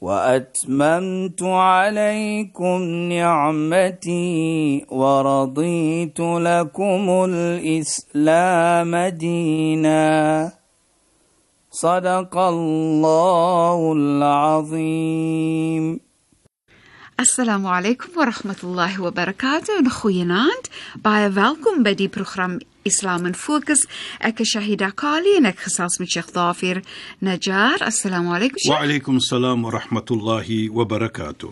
وأتممت عليكم نعمتي ورضيت لكم الإسلام دينا. صدق الله العظيم. السلام عليكم ورحمة الله وبركاته. خوينات باي بدي بروخرام Islam in Fokus. Ek is Shahida Kali en ek gesels met Sheikh Dafir Najjar. Assalamu alaykum. Wa alaykum salaam wa rahmatullahi wa barakatuh.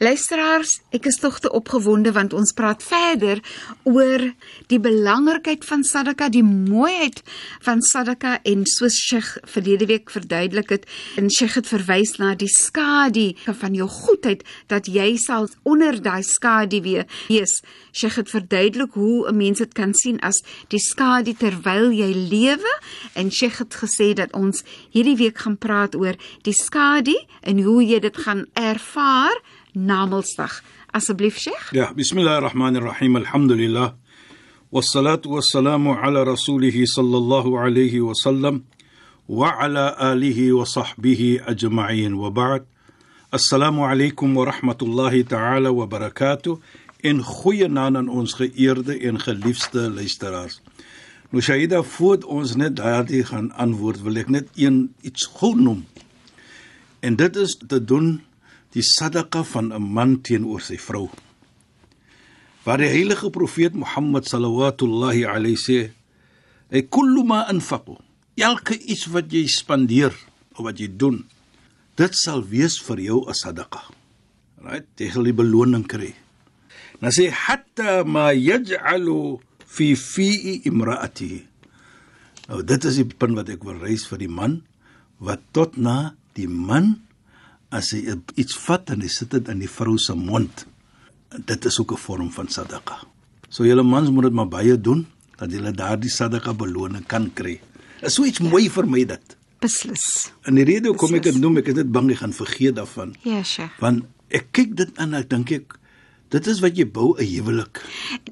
Luisteraars, ek is tog te opgewonde want ons praat verder oor die belangrikheid van sadaka, die mooiheid van sadaka en soos Sheikh verlede week verduidelik het, en Sheikh het verwys na die skadu van jou goedheid dat jy sal onder daai skadu wees. Sheikh het verduidelik hoe 'n mens dit kan sien as die skadu terwyl jy lewe en Sheikh het gesê dat ons hierdie week gaan praat oor die skadu en hoe jy dit gaan ervaar Namedsdag. Asseblief Sheikh. Ja, bismillahirrahmanirrahim. Alhamdulillah. Wassalatu wassalamu ala rasulih sallallahu alayhi wa sallam wa ala alihi wa sahbihi ajma'in wa ba'd. Assalamu alaykum wa En goeie naam aan ons geëerde en geliefde luisteraars. Nou Shaida, voor ons net daardie gaan antwoord, wil ek net een iets gou noem. En dit is te doen die sadaqa van 'n man teenoor sy vrou. Waar die heilige profeet Mohammed sallallahu alayhi sê, "Hy kullu ma anfaqu." Elke iets wat jy spandeer of wat jy doen, dit sal wees vir jou 'n sadaqa. Right? Jy sal die beloning kry. Dan sê hatta ma yaj'alu fi fi imra'atihi. Nou dit is die punt wat ek wil reis vir die man wat tot na die man as hy iets vat en hy sit dit in die vrou se mond. Dit is ook 'n vorm van sadaqa. So julle mans moet dit maar baie doen dat julle daardie sadaqa beloning kan kry. Is so iets mooi vir my dit. Beslis. En die rede hoekom ek dit noem, ek is net bang jy gaan vergeet daarvan. Ja, Sheikh. Want ek kyk dit aan en ek dink ek Dit is wat jy bou 'n huwelik.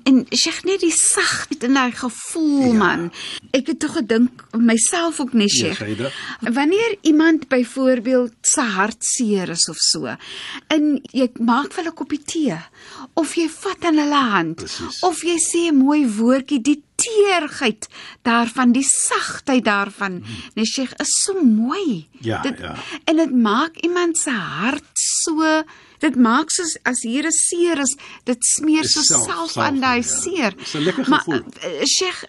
En Sheikh net die sagheid in daai gevoel ja. man. Ek het tog gedink myself ook nie Sheikh. Ja, wanneer iemand byvoorbeeld se hart seer is of so en jy maak vir hulle 'n koppie tee of jy vat aan hulle hand Precies. of jy sê 'n mooi woordjie die teerheid daarvan die sagtheid daarvan hmm. nee Sheikh is so mooi. Ja, dit, ja. En dit maak iemand se hart so dit maak soos as hier 'n seer is, dit smeer so self, self aan daai ja. seer. Maar uh, Sheikh,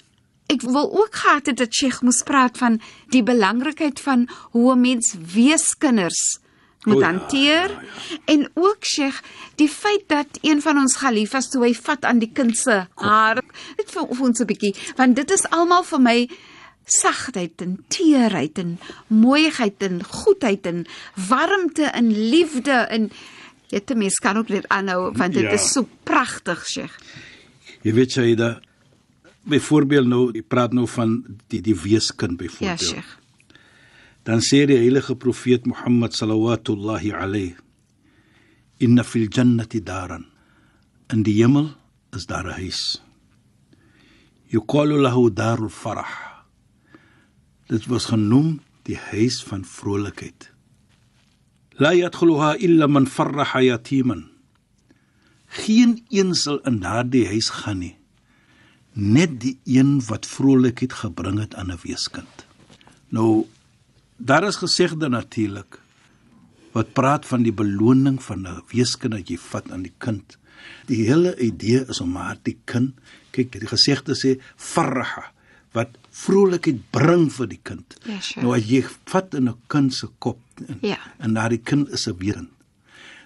ek wil ook gehad het dat Sheikh moes praat van die belangrikheid van hoe 'n mens weeskinders moet ja, hanteer ja, ja. en ook Sheikh, die feit dat een van ons galifas toe hy vat aan die kind se haar, dit vir ons 'n bietjie, want dit is almal vir my sagtheid en teerheid en mooiheid en goedheid en warmte en liefde en Jy te mens kan ook net aanhou want dit ja. is so pragtig, Sheikh. Jy weet jy da byvoorbeeld nou, jy praat nou van die die weeskind byvoorbeeld. Ja, Sheikh. Dan sê die heilige profeet Mohammed sallallahu alayhi inna fil jannati daran. In die hemel is daar 'n huis. Yuqalu lahu darul farah. Dit was genoem die huis van vrolikheid. La yadkhuluha illa man farraha yatiman. Geen een sal in daardie huis gaan nie. Net die een wat vrolikheid gebring het aan 'n weeskind. Nou daar is gesegde natuurlik wat praat van die beloning van 'n weeskind wat jy vat aan die kind. Die hele idee is om maar die kind, kyk, die gesegde sê farraha wat vrolikheid bring vir die kind. Ja, sure. Nou as jy vat in 'n kind se kop en, Ja. en daardie kind is 'n weeskind.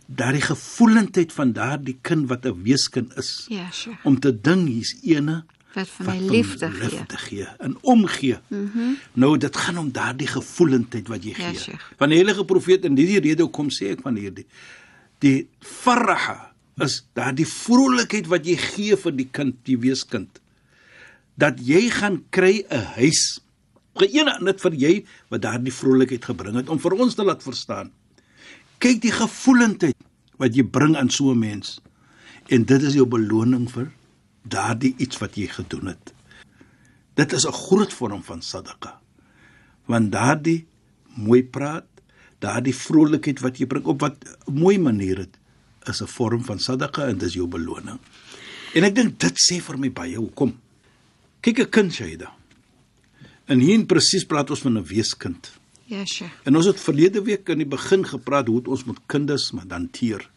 Daardie gevoelendheid van daardie kind wat 'n weeskind is. Ja, sure. Om te ding hier's ene Wat vir my liefde gee. liefde gee en omgee. Mm -hmm. Nou dit gaan om daardie gevoelendheid wat jy Ja, gee. Sheikh. Van die heilige profeet in hierdie rede kom sê ek van hierdie die farha is daardie vrolikheid wat jy gee vir die kind, die weeskind. Dat jy gaan kry 'n huis. Geene net vir jy wat daardie vrolikheid gebring het om vir ons te laat verstaan. Kyk die gevoelendheid wat jy bring aan so 'n mens. En dit is jou beloning vir daardie iets wat jy gedoen het. Dit is 'n groot vorm van sadaqa. Want daardie mooi praat, daardie vrolikheid wat jy bring op wat mooi manier het, is 'n vorm van sadaqa en dis jou beloning. En ek dink dit sê vir my baie hoekom. Kyk 'n kind Shaida. En hier presies praat ons van 'n weeskind. Ja, Sheikh. En ons het verlede week aan die begin gepraat hoe ons met kinders moet hanteer.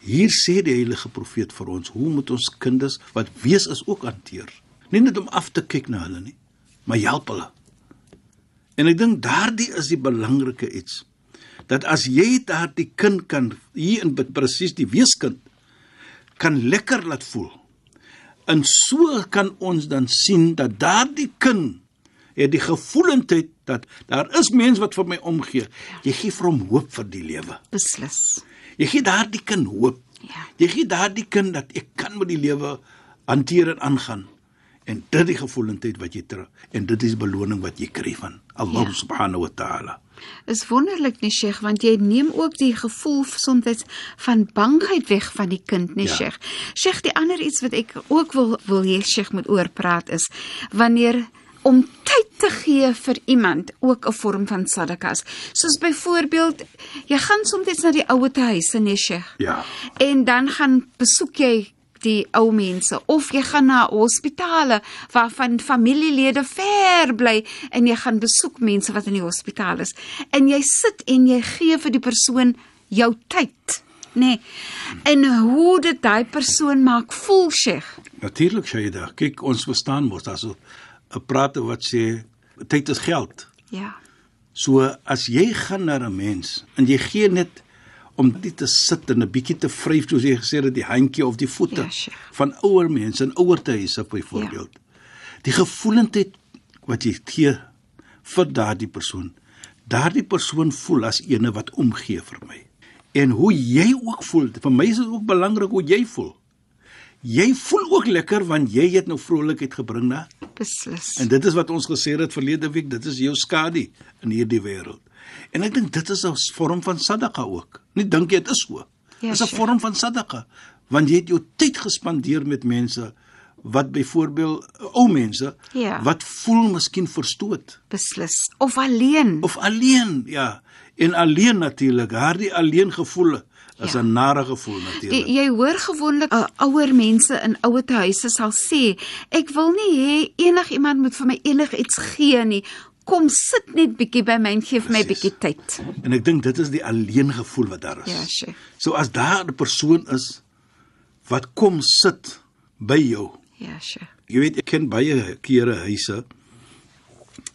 Hier sê die heilige profeet vir ons, hoe moet ons kinders wat wees is ook hanteer? Nie net om af te kyk na hulle nie, maar help hulle. En ek dink daardie is die belangrike iets. Dat as jy daardie kind kan hier in presies die weeskind kan lekker laat voel. En so kan ons dan sien dat daardie kind het die gevoelendheid dat daar is mense wat vir my omgee. Jy gee vir hom hoop vir die lewe. Beslis. Jy gee daardie kind hoop. Ja. Jy gee daardie kind dat ek kan met die lewe hanteer en aangaan. En dit die gevoelendheid wat jy terug en dit is beloning wat jy kry van Allah Ja. subhanahu wa ta'ala. Is wonderlik nie Sheikh want jy neem ook die gevoel soms van bangheid weg van die kind nie Ja. Sheikh. Sheikh die ander iets wat ek ook wil wil hê Sheikh moet oor praat is wanneer om tyd te gee vir iemand ook 'n vorm van sadaka is. Soos byvoorbeeld jy gaan soms na die ouete huise nee Sheikh. Ja. En dan gaan besoek jy die ou mense. Of jy gaan na hospitale waarvan familielede ver bly en jy gaan besoek mense wat in die hospitaal is. En jy sit en jy gee vir die persoon jou tyd nê? Nee. en hoe dit daai persoon maak voel Sheikh? Natuurlik Shaida, kyk ons verstaan mos daar's 'n 'n prate wat sê tyd is geld. ja. So as jy gaan na 'n mens en jy gee net om dit te sit en 'n bietjie te vryf soos jy gesê het die handjie of die voete Ja, Sheikh. van ouer mense in ouer huise byvoorbeeld. Ja. Die gevoelendheid wat jy gee vir daardie persoon. Daardie persoon voel as ene wat omgee vir my. En hoe jy ook voel, vir my is dit ook belangrik hoe jy voel. Jy voel ook lekker want jy het nou vrolikheid gebring na beslis En dit is wat ons gesê het verlede week, dit is jou skadu in hierdie wêreld. En ek dink dit is 'n vorm van sadaqa ook. Nie dink jy dit is so? Ja, Dis 'n sure. vorm van sadaqa want jy het jou tyd gespandeer met mense wat byvoorbeeld ou mense Ja. wat voel miskien verstoot beslis of alleen of alleen, ja. En alleen natuurlik, daardie alleen gevoel is Ja. 'n nare gevoel Jy, natuurlik. jy hoor gewoonlik uh, ouer mense in ouete huise sal sê, ek wil nie hê enigiemand moet vir my enigiets gee nie. Kom sit net bietjie by my en gee vir my bietjie tyd. En ek dink dit is die alleen gevoel wat daar is. Ja, sure. So as daar 'n persoon is wat kom sit by jou Ja, sure. Jy weet ek ken baie kere huise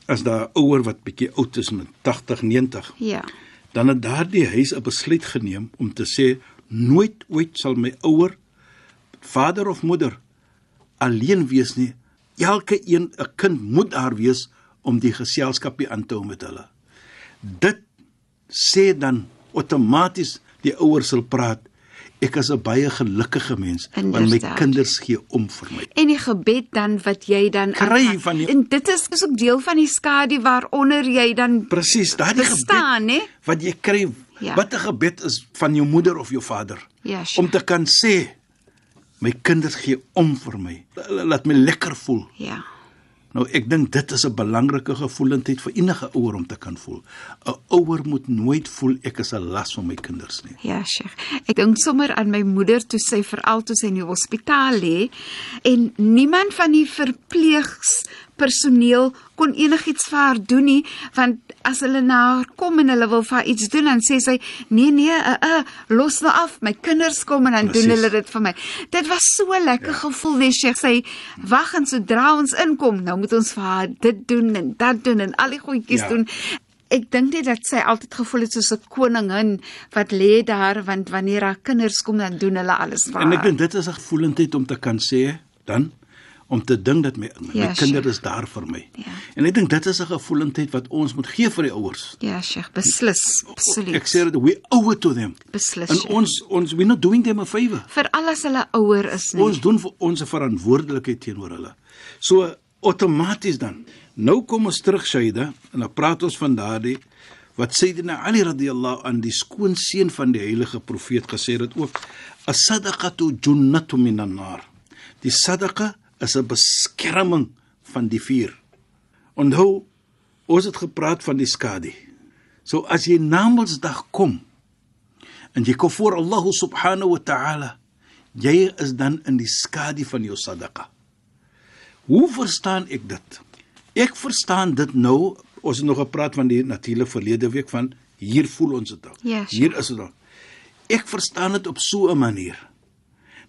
as daar ouer wat bietjie oud is met 80, 90, Ja. dan het daardie huis 'n besluit geneem om te sê nooit ooit sal my ouer vader of moeder alleen wees nie. Elke een 'n kind moet daar wees om die geselskapie aan te hou met hulle. Dit sê dan outomaties die ouers sal praat ek is 'n baie gelukkige mens want my Inderdaad. kinders gee om vir my. En die gebed dan wat jy dan Kry van die- En dit is is ook deel van die skadu waaronder jy dan Presies, daardie gebed hè? wat jy kry. Ja. Ja. Wat 'n gebed is van jou moeder of jou vader. Ja, sure. Om te kan sê my kinders gee om vir my. Laat my lekker voel. Ja. Nou ek dink dit is 'n belangrike gevoelendheid vir enige ouer om te kan voel. 'n Ouer moet nooit voel ek is 'n las vir my kinders nie. Ja, Sheikh. Ek dink sommer aan my moeder toe sy veral toe sy in die hospitaal lê en niemand van die verpleegspersoneel kon enigiets vir haar doen nie want as hulle na haar kom en hulle wil vir haar iets doen dan sê sy nee nee uh, uh, los nou af my kinders kom en dan Precies. doen hulle dit vir my. Dit was so lekker ja. gevoel nee Sheikh sy wag en sodra ons inkom nou moet ons vir haar dit doen en dat doen en al die goedjies ja. Doen Ek dink net dat sy altyd gevoel het soos 'n koningin wat lê daar want wanneer haar kinders kom dan doen hulle alles vir En ek haar. dink dit is 'n gevoelendheid om te kan sê dan om te dink dat my my Ja, kinders is daar vir my. Ja. En ek dink dit is 'n gevoelendheid wat ons moet gee vir die ouers. Ja, Sheikh, beslis, absoluut. Ek sê dit we owe to them. beslis. En Sheikh. ons ons we not doing them a favor. Veral as hulle ouer is nie. Ons doen vir ons verantwoordelikheid teenoor hulle. So outomaties dan. Nou kom ons terug Shaida en dan praat ons van daardie wat Sayyidina Ali radhiyallahu an die skoonseun van die heilige profeet gesê het ook as-sadaqatu junnatu minan nar. Die sadaqa is 'n beskerming van die vuur. Onthou ons het gepraat van die skadu. So as jy Namedsdag kom en jy kom voor Allah subhanahu wa ta'ala jy is dan in die skadu van jou sadaqa. Hoe verstaan ek dit? Ek verstaan dit nou, ons het nog gepraat van die natuurlike verlede week van hier voel ons dit. al. Ja, sure. hier is dit. al. Ek verstaan dit op so 'n manier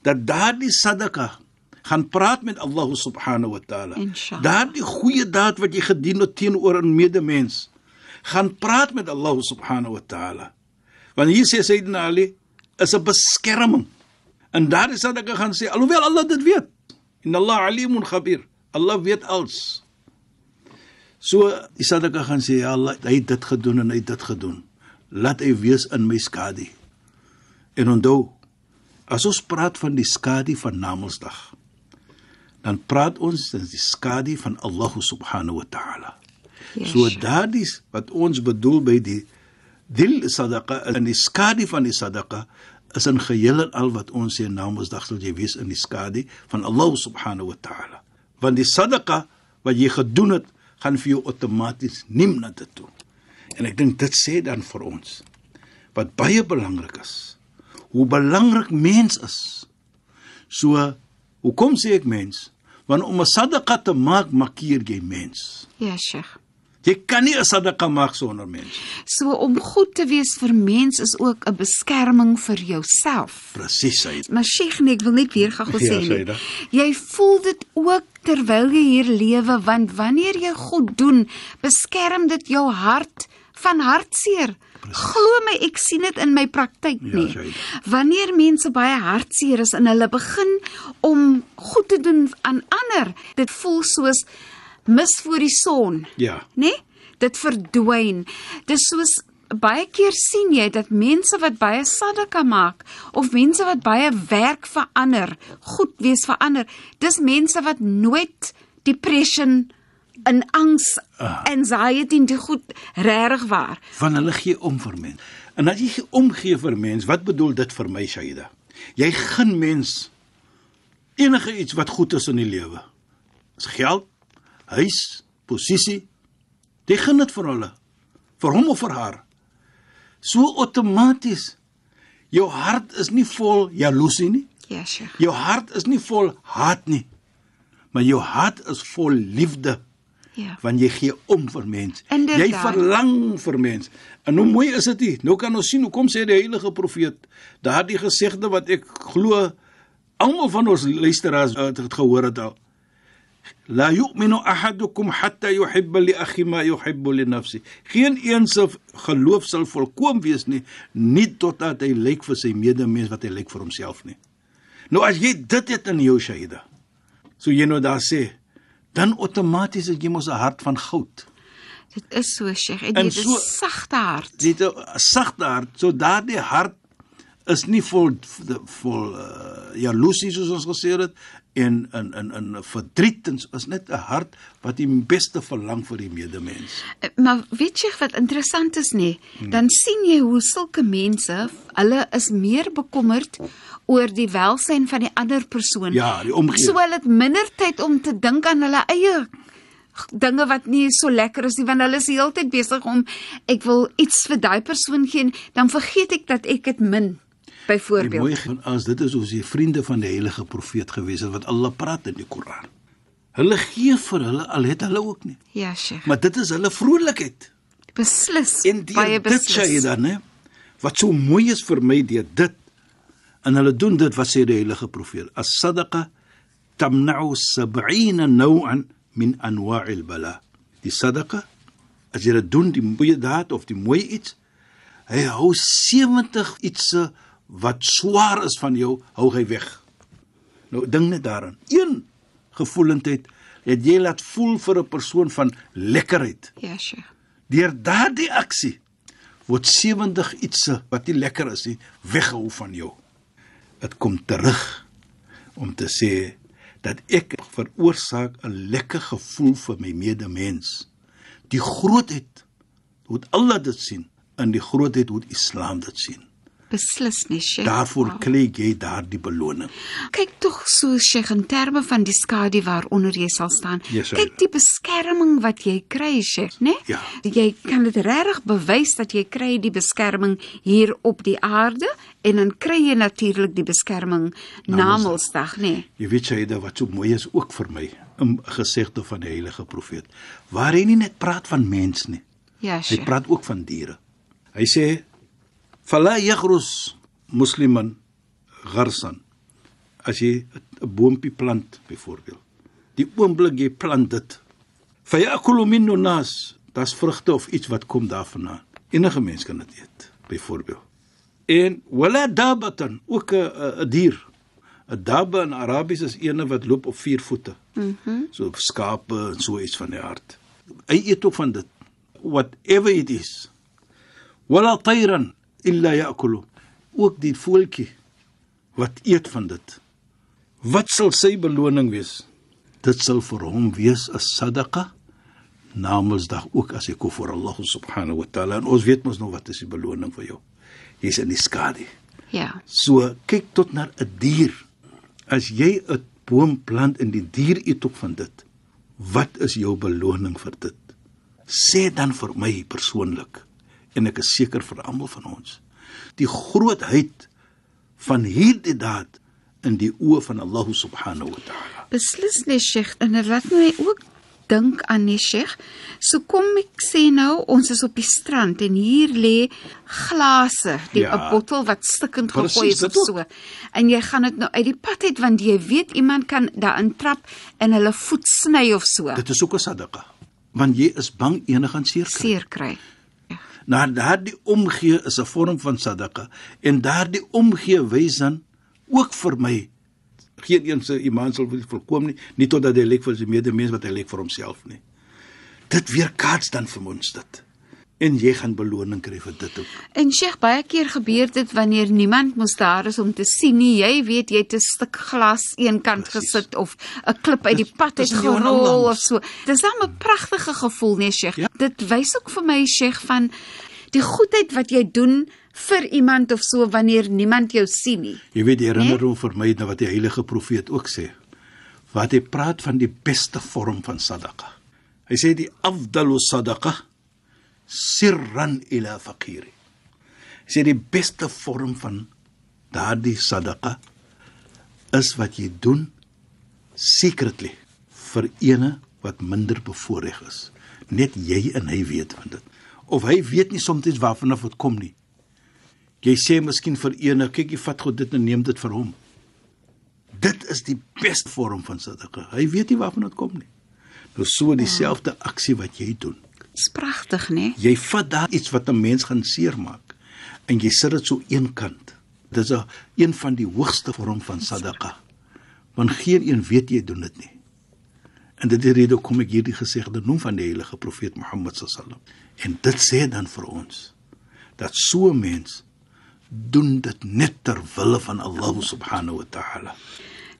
dat daardie sadaqa gaan praat met Allah subhanahu wa ta'ala. Daardie goeie daad wat jy gedien het teenoor 'n medemens gaan praat met Allah subhanahu wa ta'ala. Want hier sê Sayyidina Ali is 'n beskerming. En daar is dat ek gaan sê alhoewel Allah dit weet. En Allah alimun khabir. Allah weet alles. So die sadaqa gaan sê ja Allah, hy het dit gedoen en hy het dit gedoen. Laat hy wees in my skadu. En onthou, as ons praat van die skadu van Namedsdag, dan praat ons van die skadu van Allah subhanahu wa ta'ala. Ja, So daardie wat ons bedoel by die dil sadaqa en die skadu van die sadaqa is in geheel en al wat ons sê Namedsdag sal jy wees in die skadu van Allah subhanahu wa ta'ala. Want die sadaqa wat jy gedoen het, gaan vir jou outomaties neem na dit toe. En ek dink dit sê dan vir ons wat baie belangrik is. Hoe belangrik mens is. So hoekom sê ek mens? Want om 'n sadaqa te maak, markeer jy mens. Ja, Sheikh. Jy kan nie 'n sadaqa maak sonder mens. So om goed te wees vir mens is ook 'n beskerming vir jouself. Presies, hy. Maar Sheikh, nee, ek wil net weer gou Ja, sê nie. Jy voel dit ook terwyl jy hier lewe want wanneer jy goed doen, beskerm dit jou hart van hartseer. Glo my, ek sien dit in my praktyk Ja, nie. Shaida. Wanneer mense baie hartseer is en hulle begin om goed te doen aan ander, dit voel soos mis voor die son Ja. nê? Nee? Dit verdwyn. Dis soos baie keer sien jy dat mense wat baie sadaka maak of mense wat baie werk vir ander, goed wees vir ander, dis mense wat nooit depression en angs, Ah. anxiety en die goed regtig waar. Van hulle gee om vir mens. En as jy gee omgee vir mens, wat bedoel dit vir my Shaida? Jy gun mens enige iets wat goed is in die lewe. Is geld, huis, posisie. Jy gun dit vir hulle. Vir hom of vir haar. So outomaties. Jou hart is nie vol jaloesie nie. Ja, sure. Jou hart is nie vol haat nie. Maar jou hart is vol liefde Ja. want jy gee om vir mens. Inderdaad. Jy verlang vir mens. En hoe mooi is dit nie? Nou kan ons sien hoe kom sê die heilige profeet daardie gesegde wat ek glo almal van ons luisteraars het dit gehoor het al. La yu'minu ahadukum hatta yuhibba li akhi ma yuhibbu li nafsi. Geen een se geloof sal volkoom wees nie, nie totdat hy lyk vir sy medemens wat hy lyk vir homself nie. Nou as jy dit het in jou Shaida. So jy nou daar sê, dan outomaties het jy mos 'n hart van goud. Dit is so, Sheikh. En jy het 'n so- sagte hart. Het 'n sagte hart, so daardie hart is nie vol vol uh, jaloesie soos ons gesê het en in in in verdriet en so- is net 'n hart wat die beste verlang vir die medemens. Eh, Maar weet jy wat interessant is nê? Dan sien jy hoe sulke mense, hulle is meer bekommerd oor die welsyn van die ander persoon. Ja, die omgee. So hulle het minder tyd om te dink aan hulle eie dinge wat nie so lekker is nie want hulle is die hele tyd besig om ek wil iets vir daai persoon gee dan vergeet ek dat ek dit min Die byvoorbeeld. mooi van as dit is ons die vriende van die heilige profeet gewees het wat Allah praat in die Koran. Hulle gee vir hulle al het hulle ook nie. Ja, Sheikh. Maar dit is hulle vrolikheid. Beslis. En baie deur dit beslis. sê jy dan, hè? Wat so mooi is vir my deur dit. En hulle doen dit wat sê die heilige profeet. As-sadaqa tamna'u 70 naw'an min anwa'il bala. Die sadaqa as jy dit doen, die goeie daad of die mooi iets, hy hou 70 ietsse wat swaar is van jou, hou hy weg. Nou dink net daaraan. Een gevoelendheid het jy laat voel vir 'n persoon van lekkerheid. Ja, Sheikh. Deur daardie aksie word 70 ietsie wat nie lekker is nie weggehou van jou. Dit kom terug om te sê dat ek veroorsaak 'n lekker gevoel vir my medemens. Die grootheid hoe Allah dit sien en die grootheid hoe Islam dit sien. Beslis nie, Sheikh. Daarvoor kry jy daardie beloning. Kyk tog so Sheikh in terme van die skadu waaronder jy sal staan. Yes, sir. Kyk die beskerming wat jy kry, Sheikh, né? Ja. Jy kan dit regtig bewys dat jy kry die beskerming hier op die aarde en dan kry jy natuurlik die beskerming na Mondsdag, né? Jy weet Shaida wat so mooi is ook vir my, 'n gesegde van die heilige profeet. Waar hy nie net praat van mens nie, Ja, hy Sheikh. praat ook van diere. Hy sê fala yaghrus musliman gharsan. As jy 'n boontjie plant byvoorbeeld. Die oomblik jy plant dit, fayakulu minnu nas, das vrugte of iets wat kom daarvandaan. Enige mens kan dit eet, byvoorbeeld. En wala dabatan, ook 'n dier. 'n Dabba in Arabies is eene wat loop op vier voete. Mhm. Mm so skape en so iets van die aard. Hy eet ook van dit. Whatever it is. Wala tayran illa ya'kulu. Ook die voeltjie wat eet van dit. Wat sal sy beloning wees? Dit sal vir hom wees 'n sadaqa namensdag ook as hy kof vir Allah subhanahu wa taala. En ons weet mos nou wat is die beloning vir jou. Jy's in die skadu. Ja. So kyk tot na 'n dier. As jy 'n boom plant en die dier eet ook van dit, wat is jou beloning vir dit? Sê dan vir my persoonlik en ek is seker vir almal van ons. Die grootheid van hierdie daad in die oë van Allah subhanahu wa taala. Beslis nie, Sheikh. En dit laat my ook dink aan nie, Sheikh. So kom ek sê nou, ons is op die strand en hier lê glase, die 'n Ja. bottel wat stikkend gegooi is of so. En jy gaan dit nou uit die pad uit want jy weet iemand kan daarin trap en hulle voet sny of so. Dit is ook 'n sadaqa. Want jy is bang gaan seer kry. seer kry. Na daardie omgee is 'n vorm van sadaqa en daardie omgee wys dan ook vir my geen een se iman sal wil volkom nie, nie totdat hy lyk vir sy medemens wat hy lyk vir homself nie. Dit weerkaats dan vir ons dit. En jy gaan beloning kry vir dit ook. En Sheikh, baie keer gebeur dit wanneer niemand mos daar is om te sien nie. Jy weet jy het 'n stuk glas eenkant gesit of 'n klip uit die pad het gerol of so. Dis dan 'n pragtige gevoel, nee Sheikh. Ja. Dit wys ook vir my Sheikh van die goedheid wat jy doen vir iemand of so wanneer niemand jou sien nie. Jy weet die herinnering vir my na wat die heilige profeet ook sê. Wat hy praat van die beste vorm van sadaqa. Hy sê die afdalu sadaqa sirran ila faqiri. Sê die beste vorm van daardie sadaqa is wat jy doen secretly vir ene wat minder bevoordeel is. Net jy en hy weet van dit. Of hy weet nie soms waarvan af dit kom nie. Jy sê miskien vir ene, kyk jy vat God dit en neem dit vir hom. Dit is die beste vorm van sadaqa. Hy weet nie waarvan dit kom nie. Nou so dieselfde aksie wat jy doen. Dis pragtig, né? Jy vat daar iets wat 'n mens gaan seermaak en jy sit dit so eenkant. Dis 'n een van die hoogste vorm van sadaqa. Want geen een weet jy doen dit nie. En dit is rede kom ek hierdie gesegde noem van die heilige profeet Mohammed sallam. En dit sê dan vir ons dat so 'n mens doen dit net ter wille van Allah subhanahu wa ta'ala.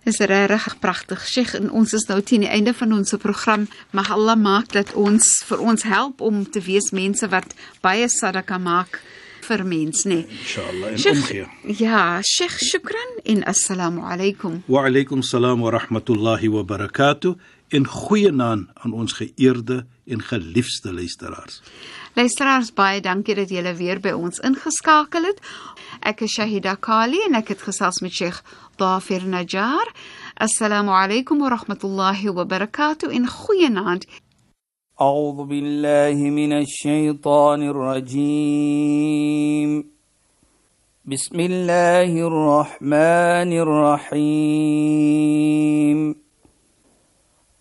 Dis regtig pragtig. Sheikh, en ons is nou teen die einde van ons program. Mag Allah maak dat ons vir ons help om te wees mense wat baie sadaka maak vir mens, nê. Inshallah en Sheikh, omgee. ja, Sheikh, shukran en assalamu alaykum. Wa alaykum salaam wa rahmatullahi wa barakatuh. En goeienaand aan ons geëerde en geliefde luisteraars. Luisteraars, baie dankie dat julle weer by ons ingeskakel het. أك شهد كالي نكت خصاص من شيخ ظافر نجار. السلام عليكم ورحمة الله وبركاته. إن خيناند أعوذ بالله من الشيطان الرجيم. بسم الله الرحمن الرحيم.